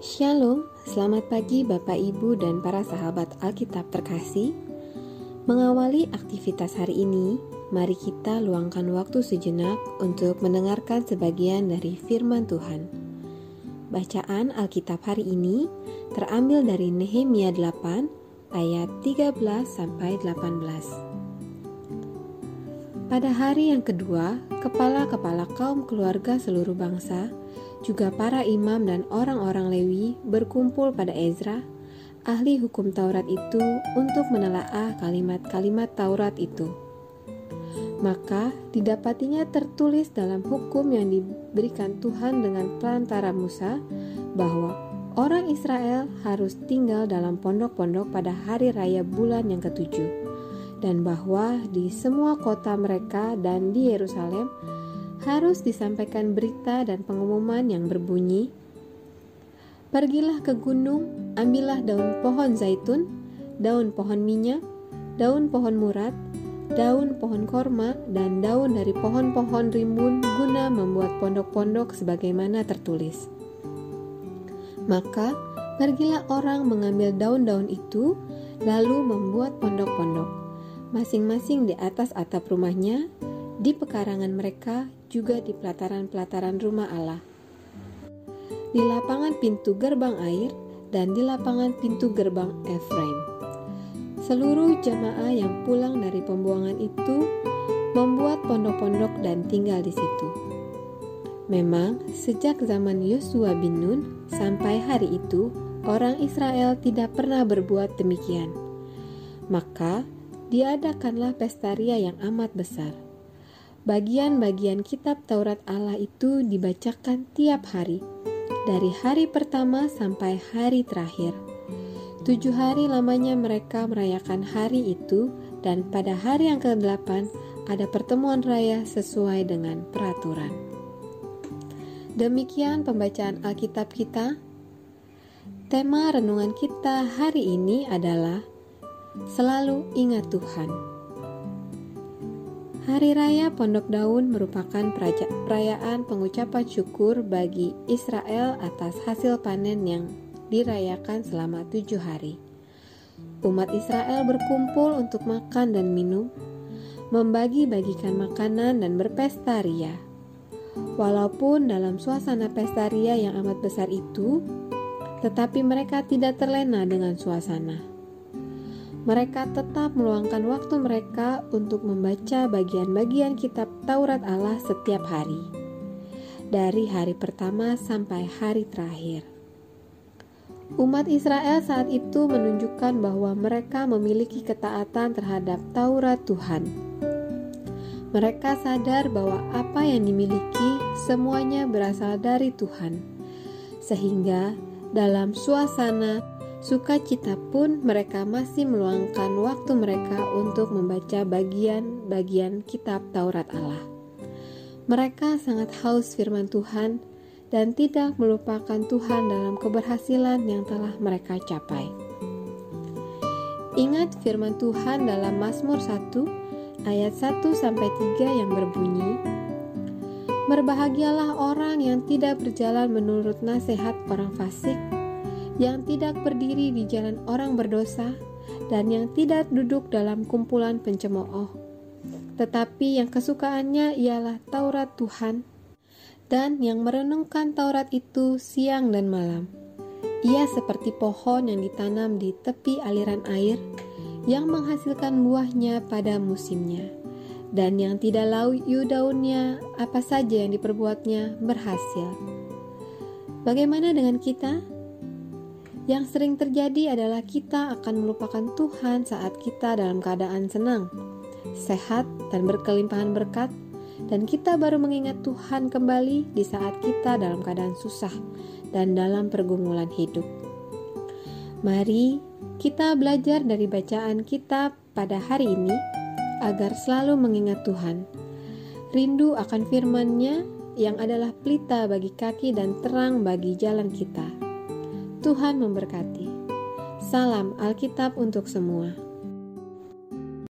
Shalom, selamat pagi Bapak Ibu dan para sahabat Alkitab terkasih. Mengawali aktivitas hari ini, mari kita luangkan waktu sejenak untuk mendengarkan sebagian dari firman Tuhan. Bacaan Alkitab hari ini terambil dari Nehemia 8 ayat 13 sampai 18. Pada hari yang kedua, kepala-kepala kaum keluarga seluruh bangsa juga para imam dan orang-orang Lewi berkumpul pada Ezra, ahli hukum Taurat itu, untuk menelaah kalimat-kalimat Taurat itu. Maka didapatinya tertulis dalam hukum yang diberikan Tuhan dengan perantara Musa bahwa orang Israel harus tinggal dalam pondok-pondok pada hari raya bulan yang ketujuh, dan bahwa di semua kota mereka dan di Yerusalem harus disampaikan berita dan pengumuman yang berbunyi, Pergilah ke gunung, ambillah daun pohon zaitun, daun pohon minyak, daun pohon murat, daun pohon korma, dan daun dari pohon-pohon rimbun guna membuat pondok-pondok sebagaimana tertulis. Maka pergilah orang mengambil daun-daun itu, lalu membuat pondok-pondok, masing-masing di atas atap rumahnya, di pekarangan mereka juga di pelataran-pelataran rumah Allah. Di lapangan pintu gerbang air dan di lapangan pintu gerbang Efraim. Seluruh jamaah yang pulang dari pembuangan itu membuat pondok-pondok dan tinggal di situ. Memang, sejak zaman Yosua bin Nun sampai hari itu, orang Israel tidak pernah berbuat demikian. Maka, diadakanlah pesta ria yang amat besar bagian-bagian kitab Taurat Allah itu dibacakan tiap hari, dari hari pertama sampai hari terakhir. Tujuh hari lamanya mereka merayakan hari itu, dan pada hari yang ke-8 ada pertemuan raya sesuai dengan peraturan. Demikian pembacaan Alkitab kita. Tema renungan kita hari ini adalah Selalu Ingat Tuhan. Hari Raya Pondok Daun merupakan perayaan pengucapan syukur bagi Israel atas hasil panen yang dirayakan selama tujuh hari. Umat Israel berkumpul untuk makan dan minum, membagi-bagikan makanan dan berpesta ria. Walaupun dalam suasana pesta ria yang amat besar itu, tetapi mereka tidak terlena dengan suasana mereka tetap meluangkan waktu mereka untuk membaca bagian-bagian kitab Taurat Allah setiap hari, dari hari pertama sampai hari terakhir. Umat Israel saat itu menunjukkan bahwa mereka memiliki ketaatan terhadap Taurat Tuhan. Mereka sadar bahwa apa yang dimiliki semuanya berasal dari Tuhan, sehingga dalam suasana Sukacita pun mereka masih meluangkan waktu mereka untuk membaca bagian-bagian kitab Taurat Allah. Mereka sangat haus firman Tuhan dan tidak melupakan Tuhan dalam keberhasilan yang telah mereka capai. Ingat firman Tuhan dalam Mazmur 1 ayat 1 sampai 3 yang berbunyi, Berbahagialah orang yang tidak berjalan menurut nasihat orang fasik yang tidak berdiri di jalan orang berdosa, dan yang tidak duduk dalam kumpulan pencemooh. Tetapi yang kesukaannya ialah Taurat Tuhan, dan yang merenungkan Taurat itu siang dan malam. Ia seperti pohon yang ditanam di tepi aliran air, yang menghasilkan buahnya pada musimnya, dan yang tidak layu daunnya, apa saja yang diperbuatnya berhasil. Bagaimana dengan kita? Yang sering terjadi adalah kita akan melupakan Tuhan saat kita dalam keadaan senang, sehat, dan berkelimpahan berkat, dan kita baru mengingat Tuhan kembali di saat kita dalam keadaan susah dan dalam pergumulan hidup. Mari kita belajar dari bacaan kita pada hari ini agar selalu mengingat Tuhan. Rindu akan firman-Nya yang adalah pelita bagi kaki dan terang bagi jalan kita. Tuhan memberkati. Salam Alkitab untuk semua.